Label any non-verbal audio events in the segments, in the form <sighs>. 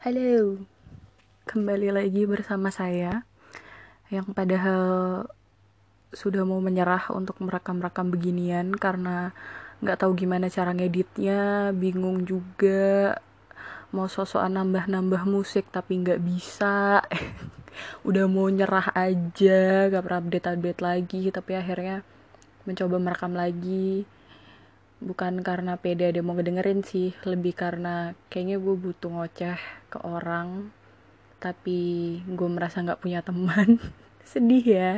Halo, kembali lagi bersama saya yang padahal sudah mau menyerah untuk merekam-rekam beginian karena nggak tahu gimana cara ngeditnya, bingung juga. Mau sosokan nambah-nambah musik tapi nggak bisa, <laughs> udah mau nyerah aja, gak pernah update-update lagi, tapi akhirnya mencoba merekam lagi bukan karena pede ada mau ngedengerin sih lebih karena kayaknya gue butuh ngoceh ke orang tapi gue merasa nggak punya teman. <laughs> Sedih ya.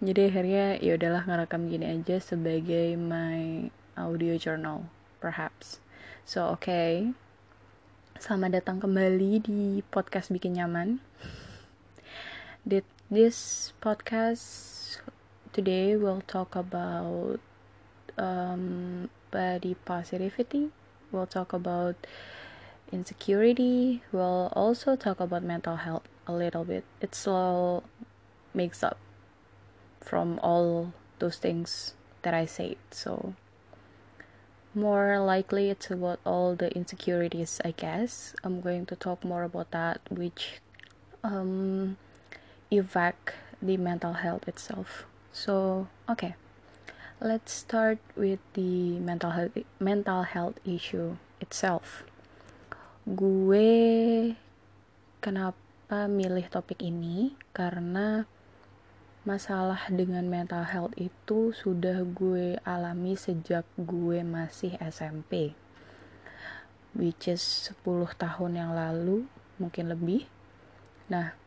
Jadi akhirnya ya udahlah ngerekam gini aja sebagai my audio journal perhaps. So oke. Okay. selamat datang kembali di podcast bikin nyaman. This podcast today we'll talk about um, body positivity. We'll talk about insecurity. We'll also talk about mental health a little bit. It's all mixed up from all those things that I said. So more likely it's about all the insecurities I guess. I'm going to talk more about that which um affect the mental health itself. So okay let's start with the mental health mental health issue itself. Gue kenapa milih topik ini karena masalah dengan mental health itu sudah gue alami sejak gue masih SMP. Which is 10 tahun yang lalu, mungkin lebih. Nah,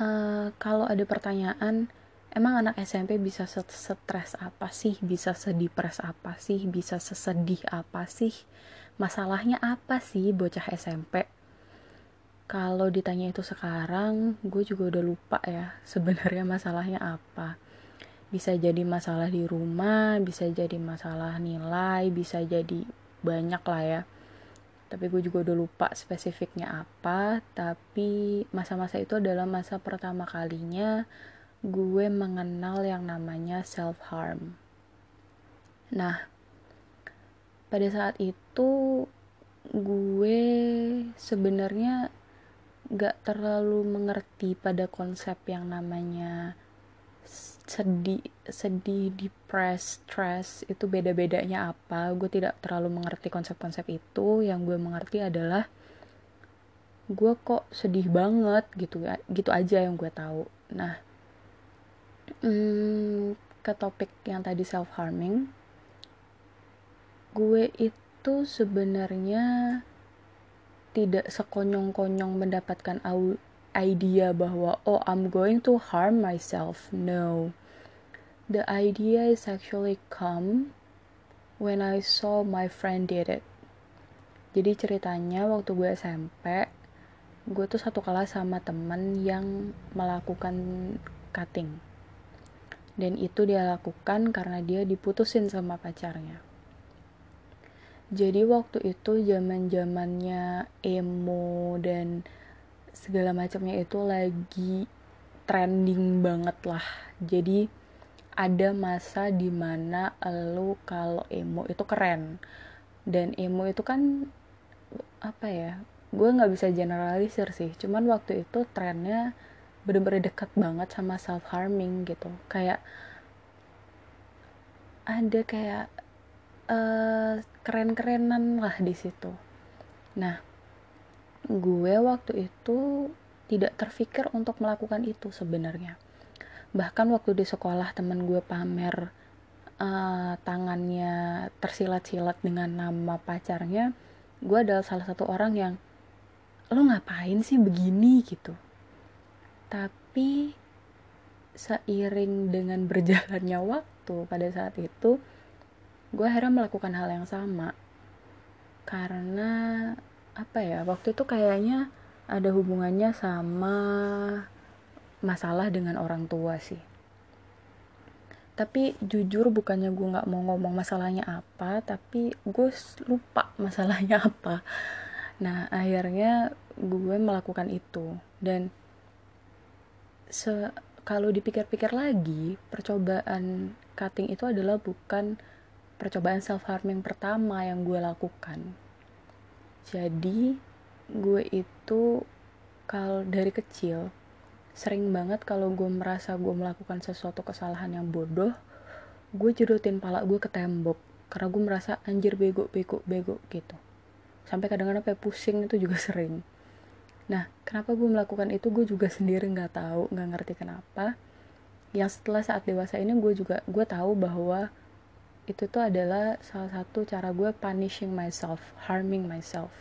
uh, kalau ada pertanyaan emang anak SMP bisa stres apa sih? Bisa sedipres apa sih? Bisa sesedih apa sih? Masalahnya apa sih bocah SMP kalau ditanya itu sekarang gue juga udah lupa ya <laughs> sebenarnya masalahnya apa. Bisa jadi masalah di rumah bisa jadi masalah nilai bisa jadi banyak lah ya. Tapi gue juga udah lupa spesifiknya apa tapi masa-masa itu adalah masa pertama kalinya gue mengenal yang namanya self harm. Nah, pada saat itu gue sebenarnya gak terlalu mengerti pada konsep yang namanya sedih, sedih, depressed, stress itu beda-bedanya apa. Gue tidak terlalu mengerti konsep-konsep itu. Yang gue mengerti adalah gue kok sedih banget gitu gitu aja yang gue tahu. Nah, hmm, ke topik yang tadi self harming gue itu sebenarnya tidak sekonyong-konyong mendapatkan idea bahwa oh I'm going to harm myself. No. The idea is actually come when I saw my friend did it. Jadi ceritanya waktu gue SMP gue tuh satu kelas sama temen yang melakukan cutting dan itu dia lakukan karena dia diputusin sama pacarnya. Jadi waktu itu zaman zamannya emo dan segala macamnya itu lagi trending banget lah. Jadi ada masa di mana lo kalau emo itu keren dan emo itu kan apa ya gue nggak bisa generalisir sih cuman waktu itu trennya bener-bener dekat banget sama self harming gitu. Kayak ada kayak uh, keren-kerenan lah di situ. Nah gue waktu itu tidak terfikir untuk melakukan itu sebenarnya. Bahkan waktu di sekolah temen gue pamer uh, tangannya tersilat-silat dengan nama pacarnya gue adalah salah satu orang yang lo ngapain sih begini? gitu tapi seiring dengan berjalannya waktu pada saat itu gue akhirnya melakukan hal yang sama. Karena apa ya waktu itu kayaknya ada hubungannya sama masalah dengan orang tua sih. Tapi jujur bukannya gue nggak mau ngomong masalahnya apa tapi gue lupa <laughs> masalahnya apa. Nah akhirnya gue melakukan itu. Dan se kalau dipikir-pikir lagi percobaan cutting itu adalah bukan percobaan self harming pertama yang gue lakukan. Jadi gue itu kalau dari kecil sering banget kalau gue merasa gue melakukan sesuatu kesalahan yang bodoh gue jedotin pala gue ke tembok karena gue merasa anjir bego bego bego gitu. Sampai kadang-kadang sampai pusing itu juga <laughs> sering nah kenapa gue melakukan itu? Gue juga sendiri nggak tahu nggak ngerti kenapa. Yang setelah saat dewasa ini gue juga gue tahu bahwa itu tuh adalah salah satu cara gue punishing myself harming myself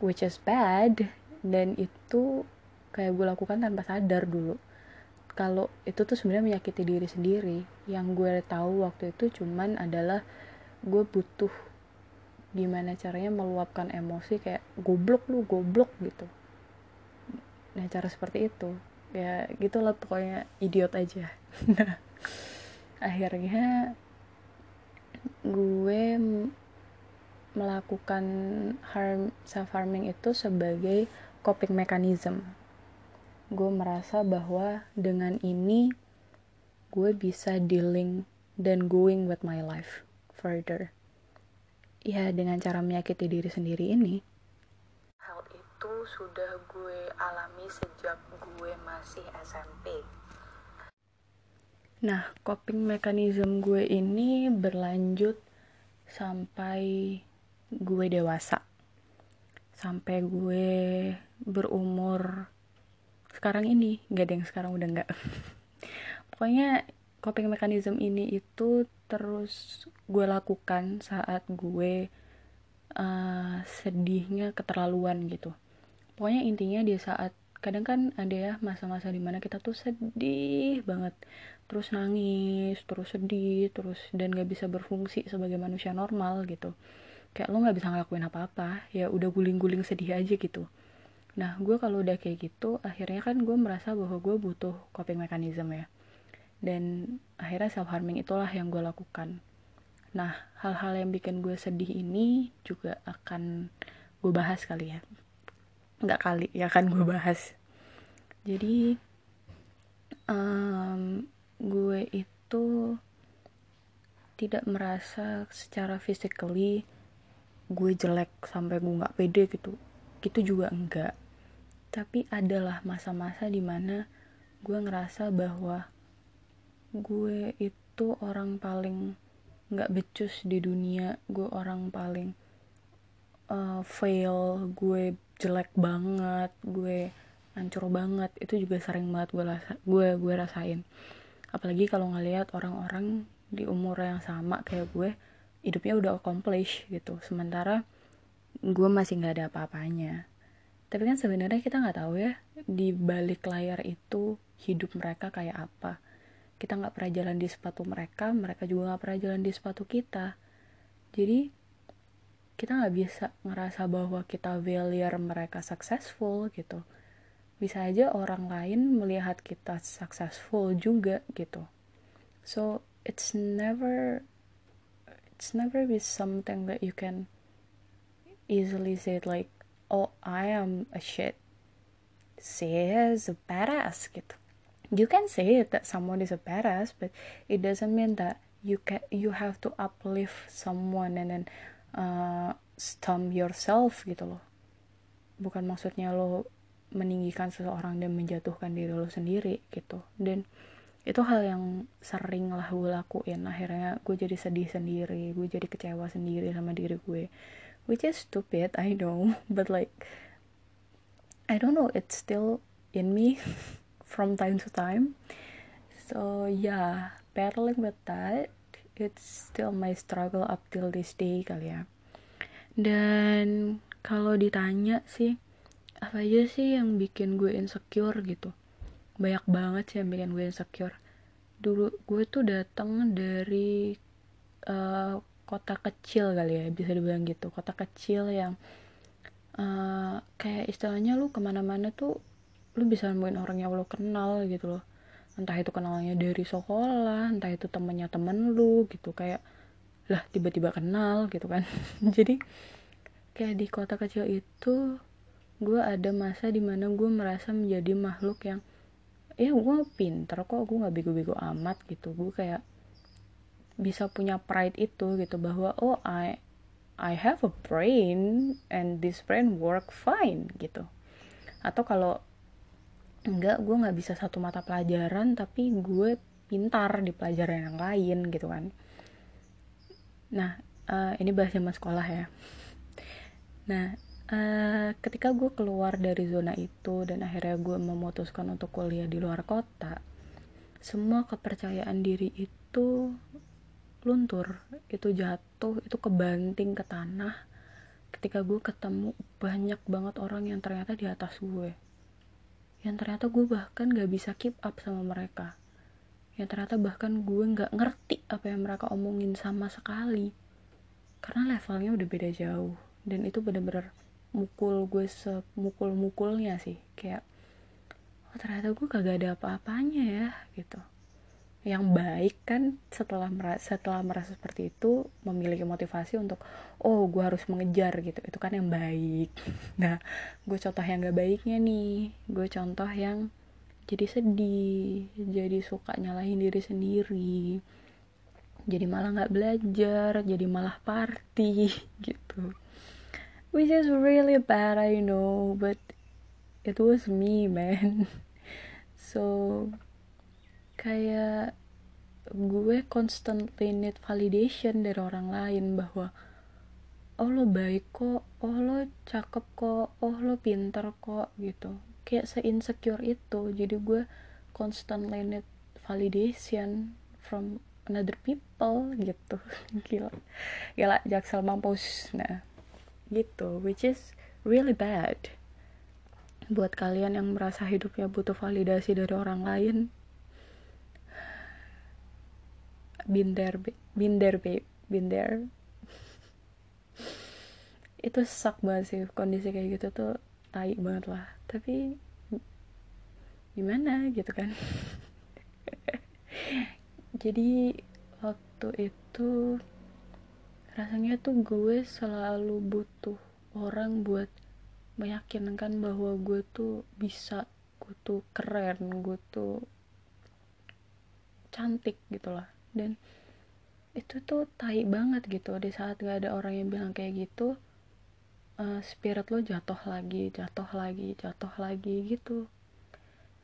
which is bad. Dan itu kayak gue lakukan tanpa sadar dulu. Kalau itu tuh sebenarnya menyakiti diri sendiri. Yang gue tahu waktu itu cuman adalah gue butuh gimana caranya meluapkan emosi kayak goblok lu goblok gitu nah cara seperti itu. Ya gitulah pokoknya idiot aja. <laughs> Nah akhirnya gue melakukan harm self harming itu sebagai coping mechanism. Gue merasa bahwa dengan ini gue bisa dealing dan going with my life further. Ya dengan cara menyakiti diri sendiri ini itu sudah gue alami sejak gue masih SMP. Nah, coping mechanism gue ini berlanjut sampai gue dewasa. Sampai gue berumur sekarang ini, gak ada yang sekarang udah gak. <laughs> Pokoknya coping mechanism ini itu terus gue lakukan saat gue uh, sedihnya keterlaluan gitu pokoknya intinya di saat kadang kan ada ya masa-masa di mana kita tuh sedih banget. Terus nangis terus sedih terus dan gak bisa berfungsi sebagai manusia normal gitu. Kayak lo gak bisa ngelakuin apa-apa ya udah guling-guling sedih aja gitu. Nah gue kalau udah kayak gitu akhirnya kan gue merasa bahwa gue butuh coping mechanism ya. Dan akhirnya self harming itulah yang gue lakukan. Nah hal-hal yang bikin gue sedih ini juga akan gue bahas kali ya nggak kali ya kan gue bahas. Jadi um, gue itu tidak merasa secara physically gue jelek sampai gue nggak pede gitu. Gitu juga enggak tapi adalah masa-masa di mana gue ngerasa bahwa gue itu orang paling nggak becus di dunia. Gue orang paling uh, fail gue jelek banget gue hancur banget. Itu juga sering banget gue rasa gue gue rasain. Apalagi kalau ngelihat orang-orang di umur yang sama kayak gue hidupnya udah accomplish gitu. Sementara gue masih nggak ada apa-apanya. Tapi kan sebenarnya kita nggak tahu ya di balik layar itu hidup mereka kayak apa. Kita nggak pernah jalan di sepatu mereka mereka juga nggak pernah jalan di sepatu kita. Jadi kita nggak bisa ngerasa bahwa kita failure mereka successful gitu. Bisa aja orang lain melihat kita successful juga gitu. So it's never it's never be something that you can easily say like oh I am a shit. Say is a badass gitu. You can say it that someone is a badass but it doesn't mean that you can you have to uplift someone and then uh, stomp yourself gitu loh. Bukan maksudnya lo meninggikan seseorang dan menjatuhkan diri lo sendiri gitu. Dan itu hal yang sering lah gue lakuin. Akhirnya gue jadi sedih sendiri gue jadi kecewa sendiri sama diri gue. Which is stupid I know. <laughs> But like I don't know it's still in me <laughs> from time to time. So yeah battling with that it's still my struggle up till this day kali ya. Dan kalau ditanya sih apa aja sih yang bikin gue insecure gitu? Banyak banget sih yang bikin gue insecure. Dulu gue tuh datang dari uh, kota kecil kali ya bisa dibilang gitu. Kota kecil yang uh, kayak istilahnya lu ke mana-mana tuh lu bisa nemuin orang yang lu kenal gitu loh entah itu kenalnya dari sekolah entah itu temennya temen lu gitu kayak lah tiba-tiba kenal gitu kan. <laughs> Jadi kayak di kota kecil itu gue ada masa di mana gue merasa menjadi makhluk yang ya gue pinter kok gue nggak bego-bego amat gitu. Gue kayak bisa punya pride itu gitu bahwa oh I I have a brain and this brain work fine gitu. Atau kalau enggak gue nggak bisa satu mata pelajaran tapi gue pintar di pelajaran yang lain gitu kan. Nah uh, ini bahas zaman sekolah ya. Nah uh, ketika gue keluar dari zona itu dan akhirnya gue memutuskan untuk kuliah di luar kota semua kepercayaan diri itu luntur itu jatuh itu kebanting ke tanah. Ketika gue ketemu banyak banget orang yang ternyata di atas gue yang ternyata gue bahkan gak bisa keep up sama mereka. Yang ternyata bahkan gue gak ngerti apa yang mereka omongin sama sekali. Karena levelnya udah beda jauh. Dan itu bener-bener mukul gue semukul-mukulnya sih. Kayak oh ternyata gue kagak ada apa-apanya ya gitu yang baik kan setelah merasa setelah merasa seperti itu memiliki motivasi untuk oh gue harus mengejar gitu. Itu kan yang baik. <laughs> Nah gue contoh yang gak baiknya nih. Gue contoh yang jadi sedih jadi suka nyalahin diri sendiri jadi malah nggak belajar jadi malah party <laughs> gitu. Which is really bad I know but it was me man. <laughs> So kayak gue constantly need validation dari orang lain bahwa oh lo baik kok oh lo cakep kok oh lo pintar kok gitu. Kayak se-insecure itu. Jadi gue constantly need validation from another people gitu. <laughs> Gila. Gila jaksel mampus. Nah gitu. Which is really bad. Buat kalian yang merasa hidupnya butuh validasi dari orang lain binder binder babe binder. <laughs> Itu sak banget sih kondisi kayak gitu tuh tai banget lah. Tapi gimana gitu kan? <laughs> Jadi waktu itu rasanya tuh gue selalu butuh orang buat meyakinkan bahwa gue tuh bisa gue tuh keren gue tuh cantik gitu lah dan itu tuh tai banget gitu. Di saat gak ada orang yang bilang kayak gitu uh, spirit lo jatuh lagi jatuh lagi jatuh lagi gitu.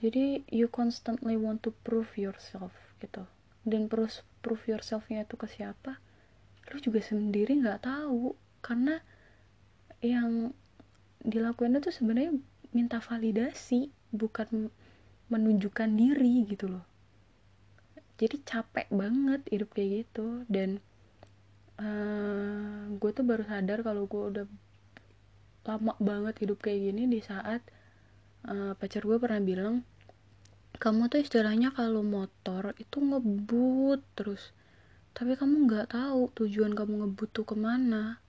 Jadi you constantly want to prove yourself gitu. Dan proof prove yourselfnya itu ke siapa? Lo juga sendiri nggak tahu. Karena yang dilakuin itu sebenarnya minta validasi bukan menunjukkan diri gitu loh jadi capek banget hidup kayak gitu. Dan uh, eh, gue tuh baru sadar kalau gue udah lama banget hidup kayak gini di saat uh, pacar gue pernah bilang kamu tuh istilahnya kalau motor itu ngebut terus tapi kamu nggak tahu tujuan kamu ngebut tuh ke mana.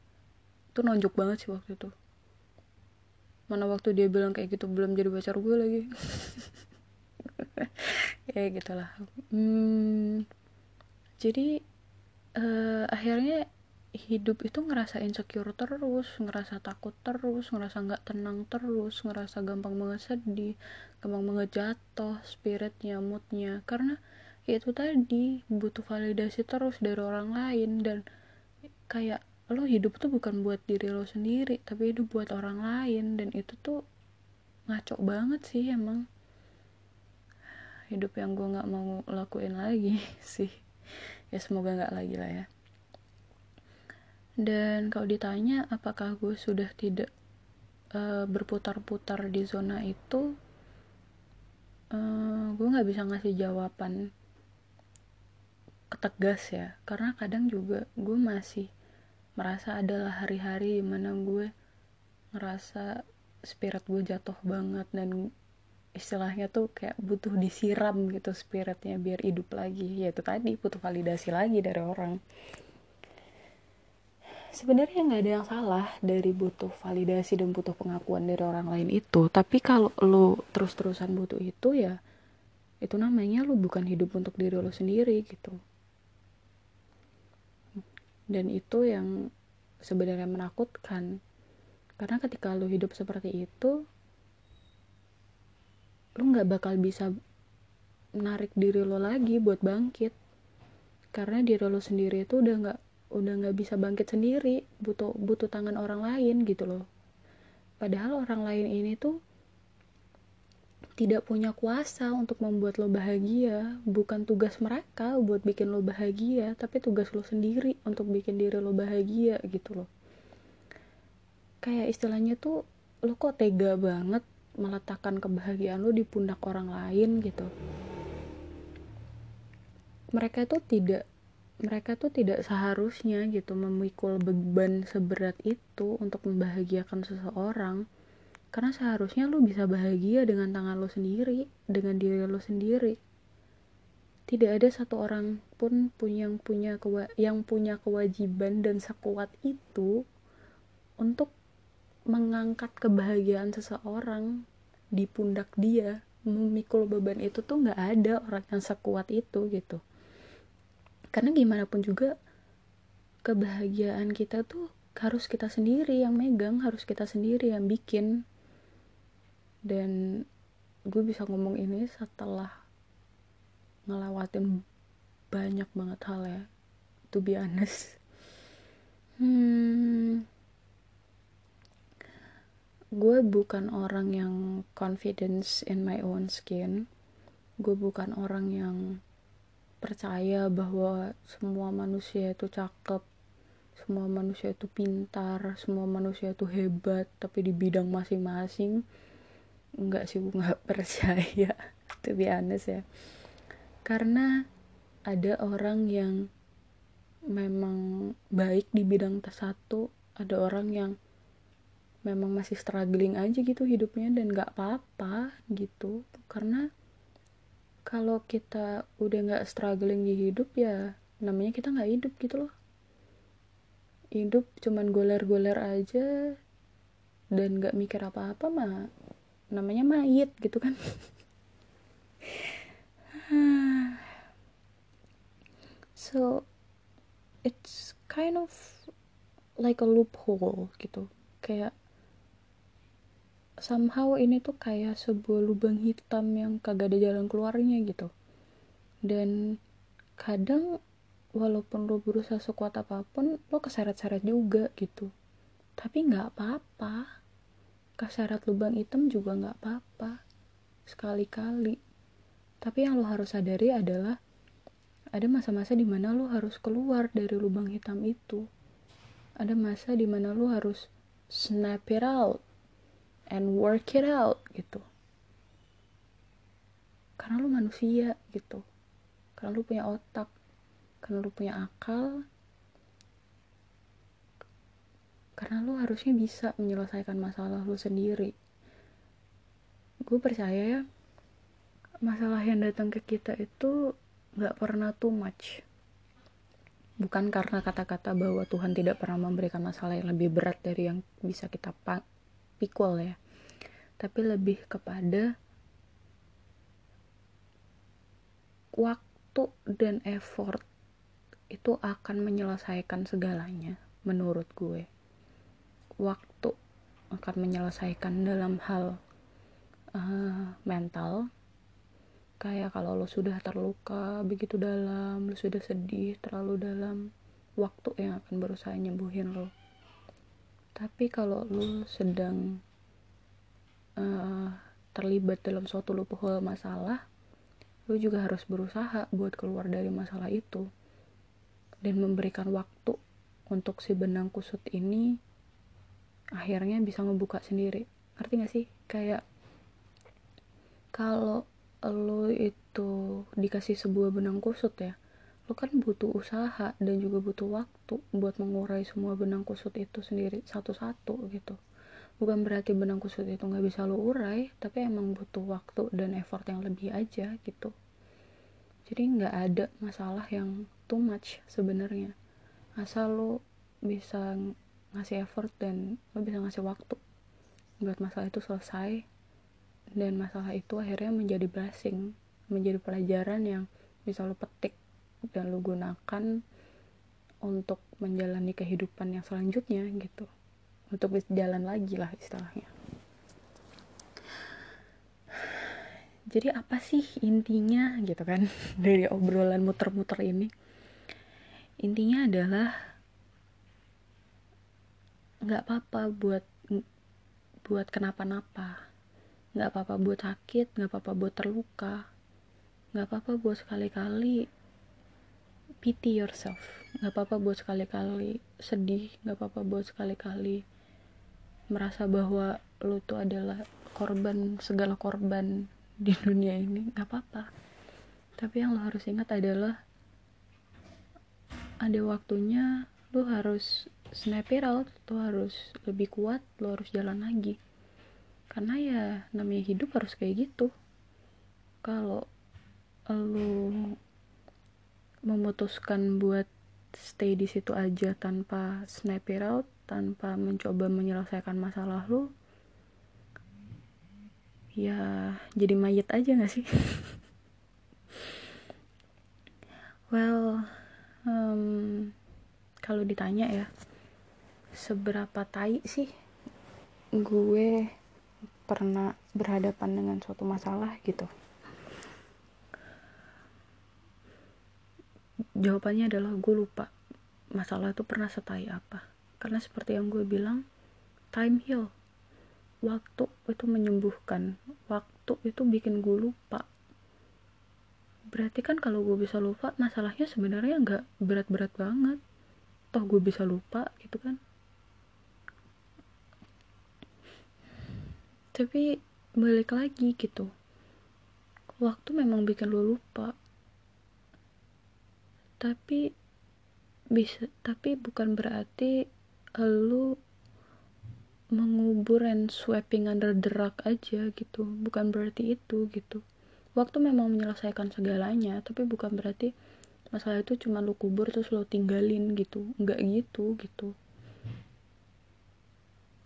Itu nonjok banget sih waktu itu. Mana waktu dia bilang kayak gitu belum jadi pacar gue lagi <laughs> <laughs> ya gitulah. Hmm, jadi uh, akhirnya hidup itu ngerasa insecure terus ngerasa takut terus ngerasa nggak tenang terus ngerasa gampang banget sedih gampang banget jatuh spiritnya moodnya. Karena ya itu tadi butuh validasi terus dari orang lain dan kayak lo hidup tuh bukan buat diri lo sendiri tapi hidup buat orang lain. Dan itu tuh ngaco banget sih emang hidup yang gue nggak mau lakuin lagi <laughs> sih. Ya semoga nggak lagi lah ya. Dan kalau ditanya apakah gue sudah tidak uh, berputar-putar di zona itu uh, gue nggak bisa ngasih jawaban ketegas ya. Karena kadang juga gue masih merasa adalah hari-hari di mana gue ngerasa spirit gue jatuh banget dan istilahnya tuh kayak butuh disiram gitu spiritnya biar hidup lagi. Ya itu tadi butuh validasi lagi dari orang. Sebenarnya nggak ada yang salah dari butuh validasi dan butuh pengakuan dari orang lain itu. Tapi kalau lo terus-terusan butuh itu ya itu namanya lo bukan hidup untuk diri lo sendiri gitu. Dan itu yang sebenarnya menakutkan. Karena ketika lo hidup seperti itu lo nggak bakal bisa menarik diri lo lagi buat bangkit. Karena diri lo sendiri itu udah nggak udah nggak bisa bangkit sendiri butuh butuh tangan orang lain gitu loh. Padahal orang lain ini tuh tidak punya kuasa untuk membuat lo bahagia. Bukan tugas mereka buat bikin lo bahagia tapi tugas lo sendiri untuk bikin diri lo bahagia gitu loh. Kayak istilahnya tuh lo kok tega banget meletakkan kebahagiaan lo di pundak orang lain gitu. Mereka itu tidak mereka tuh tidak seharusnya gitu memikul beban seberat itu untuk membahagiakan seseorang. Karena seharusnya lu bisa bahagia dengan tangan lo sendiri dengan diri lo sendiri. Tidak ada satu orang pun yang punya yang punya kewajiban dan sekuat itu untuk mengangkat kebahagiaan seseorang di pundak dia memikul beban itu tuh nggak ada orang yang sekuat itu gitu. Karena gimana pun juga kebahagiaan kita tuh harus kita sendiri yang megang harus kita sendiri yang bikin. Dan gue bisa ngomong ini setelah ngelewatin banyak banget hal ya to be honest. Hmm, gue bukan orang yang confidence in my own skin. Gue bukan orang yang percaya bahwa semua manusia itu cakep semua manusia itu pintar semua manusia itu hebat tapi di bidang masing-masing enggak sih gue nggak <laughs> percaya to be honest ya. Karena ada orang yang memang baik di bidang satu ada orang yang memang masih struggling aja gitu hidupnya dan nggak apa-apa gitu. Karena kalau kita udah nggak struggling di hidup ya namanya kita nggak hidup gitu loh. Hidup cuman goler-goler aja dan nggak mikir apa-apa mah namanya mayit gitu kan. <sighs> So it's kind of like a loophole gitu. Kayak somehow ini tuh kayak sebuah lubang hitam yang kagak ada jalan keluarnya gitu. Dan kadang walaupun lo berusaha sekuat apa pun lo keseret-seret juga gitu. Tapi nggak apa-apa. Keseret lubang hitam juga nggak apa-apa. Sekali-kali. Tapi yang lo harus sadari adalah ada masa-masa di mana lo harus keluar dari lubang hitam itu. Ada masa di mana lo harus snap it out and work it out gitu. Karena lu manusia gitu. Karena lu punya otak karena lu punya akal karena lu harusnya bisa menyelesaikan masalah lu sendiri. Gue percaya ya masalah yang datang ke kita itu gak pernah too much. Bukan karena kata-kata bahwa Tuhan tidak pernah memberikan masalah yang lebih berat dari yang bisa kita pikul ya. Tapi lebih kepada waktu dan effort itu akan menyelesaikan segalanya menurut gue. Waktu akan menyelesaikan dalam hal uh, mental. Kayak kalau lo sudah terluka begitu dalam lo sudah sedih terlalu dalam waktu yang akan berusaha nyembuhin lo tapi kalau lu sedang uh, terlibat dalam suatu loophole masalah lu juga harus berusaha buat keluar dari masalah itu. Dan memberikan waktu untuk si benang kusut ini akhirnya bisa ngebuka sendiri. Ngerti gak sih? Kayak kalau lo itu dikasih sebuah benang kusut ya lo kan butuh usaha dan juga butuh waktu buat mengurai semua benang kusut itu sendiri satu-satu gitu. Bukan berarti benang kusut itu nggak bisa lo urai tapi emang butuh waktu dan effort yang lebih aja gitu. Jadi nggak ada masalah yang too much sebenarnya. Asal lo bisa ngasih effort dan lo bisa ngasih waktu buat masalah itu selesai dan masalah itu akhirnya menjadi blessing menjadi pelajaran yang bisa lo petik dan lu gunakan untuk menjalani kehidupan yang selanjutnya gitu. Untuk jalan lagi lah istilahnya. Jadi apa sih intinya gitu kan <laughs> dari obrolan muter-muter ini? Intinya adalah nggak apa-apa buat buat kenapa-napa. Nggak apa-apa buat sakit nggak apa-apa buat terluka. Nggak apa-apa buat sekali-kali pity yourself. Nggak apa-apa buat sekali-kali sedih nggak apa-apa buat sekali-kali merasa bahwa lu tuh adalah korban segala korban <laughs> di dunia ini. Nggak apa-apa. Tapi yang lo harus ingat adalah ada waktunya lo harus snap out lo harus lebih kuat lo harus jalan lagi. Karena ya namanya hidup harus kayak gitu. Kalau lo memutuskan buat stay di situ aja tanpa snap it out tanpa mencoba menyelesaikan masalah lo ya jadi mayat aja gak sih? <laughs> Well um, kalau ditanya ya seberapa tai sih gue pernah berhadapan dengan suatu masalah gitu jawabannya adalah gue lupa. Masalah itu pernah setai apa. Karena seperti yang gue bilang time heal. Waktu itu menyembuhkan. Waktu itu bikin gue lupa. Berarti kan kalau gue bisa lupa masalahnya sebenarnya nggak berat-berat banget. Toh gue bisa lupa gitu kan? Tapi balik lagi gitu. Waktu memang bikin lo lupa tapi bisa tapi bukan berarti lo mengubur and sweeping under the rug aja gitu. Bukan berarti itu gitu. Waktu memang menyelesaikan segalanya tapi bukan berarti masalah itu cuma lu kubur terus lo tinggalin gitu. Nggak gitu gitu.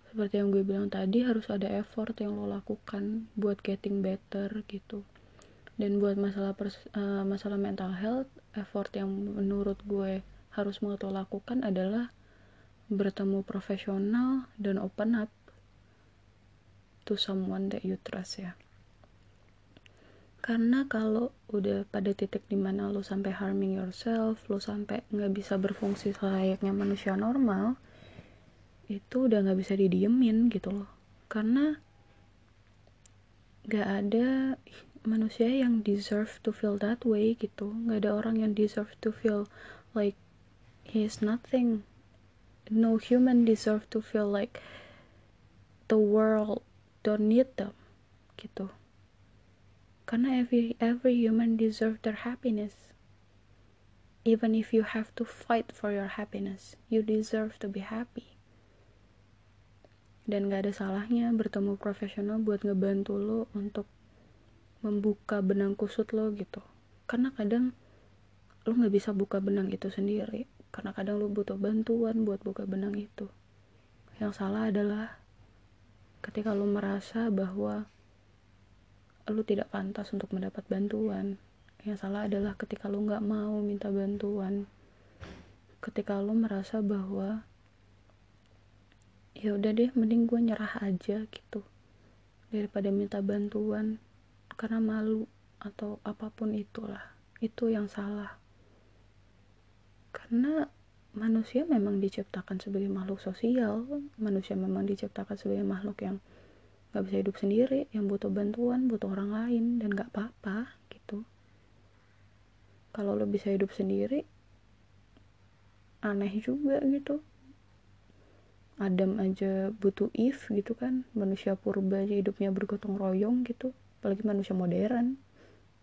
Seperti yang gue bilang tadi harus ada effort yang lo lakukan buat getting better gitu dan buat masalah pers uh, masalah mental health effort yang menurut gue harus lo lakukan adalah bertemu profesional dan open up to someone that you trust ya. Karena kalau udah pada titik di mana lo sampai harming yourself lo sampai nggak bisa berfungsi selayaknya manusia normal itu udah nggak bisa didiemin gitu loh. Karena nggak ada manusia yang deserve to feel that way gitu. Nggak ada orang yang deserve to feel like he is nothing. No human deserve to feel like the world don't need them gitu. Karena every every human deserve their happiness. Even if you have to fight for your happiness you deserve to be happy. Dan gak ada salahnya bertemu profesional buat ngebantu lo untuk membuka benang kusut lo gitu. Karena kadang lo nggak bisa buka benang itu sendiri. Karena kadang lu butuh bantuan buat buka benang itu. Yang salah adalah ketika lu merasa bahwa lu tidak pantas untuk mendapat bantuan. Yang salah adalah ketika lu nggak mau minta bantuan. Ketika lu merasa bahwa ya udah deh mending gue nyerah aja gitu. Daripada minta bantuan karena malu atau apa pun itulah. Itu yang salah. Karena manusia memang diciptakan sebagai makhluk sosial. Manusia memang diciptakan sebagai makhluk yang gak bisa hidup sendiri yang butuh bantuan butuh orang lain dan gak apa-apa gitu. Kalau lo bisa hidup sendiri aneh juga gitu. Adam aja butuh if gitu kan. Manusia purba aja hidupnya bergotong royong gitu apalagi manusia modern.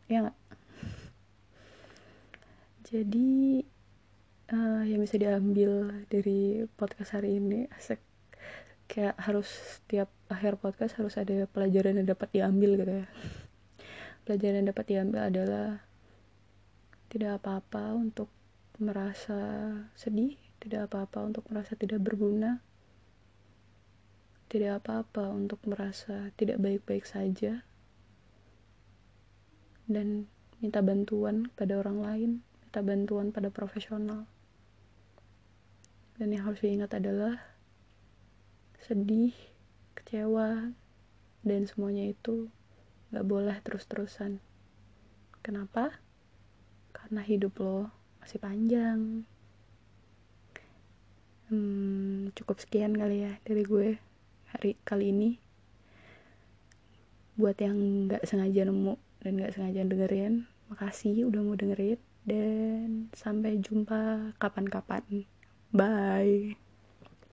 Ya gak? jadi uh, yang bisa diambil dari podcast hari ini asik. Kayak harus tiap akhir podcast harus ada pelajaran yang dapat diambil gitu ya. Pelajaran yang dapat diambil adalah tidak apa-apa untuk merasa sedih tidak apa-apa untuk merasa tidak berguna tidak apa-apa untuk merasa tidak baik-baik saja dan minta bantuan pada orang lain minta bantuan pada profesional dan yang harus diingat adalah sedih, kecewa, dan semuanya itu gak boleh terus-terusan. Kenapa? Karena hidup lo masih panjang. hmm, cukup sekian kali ya dari gue hari kali ini buat yang nggak sengaja nemu dan nggak sengaja dengerin. Makasih udah mau dengerin. Dan sampai jumpa kapan-kapan. Bye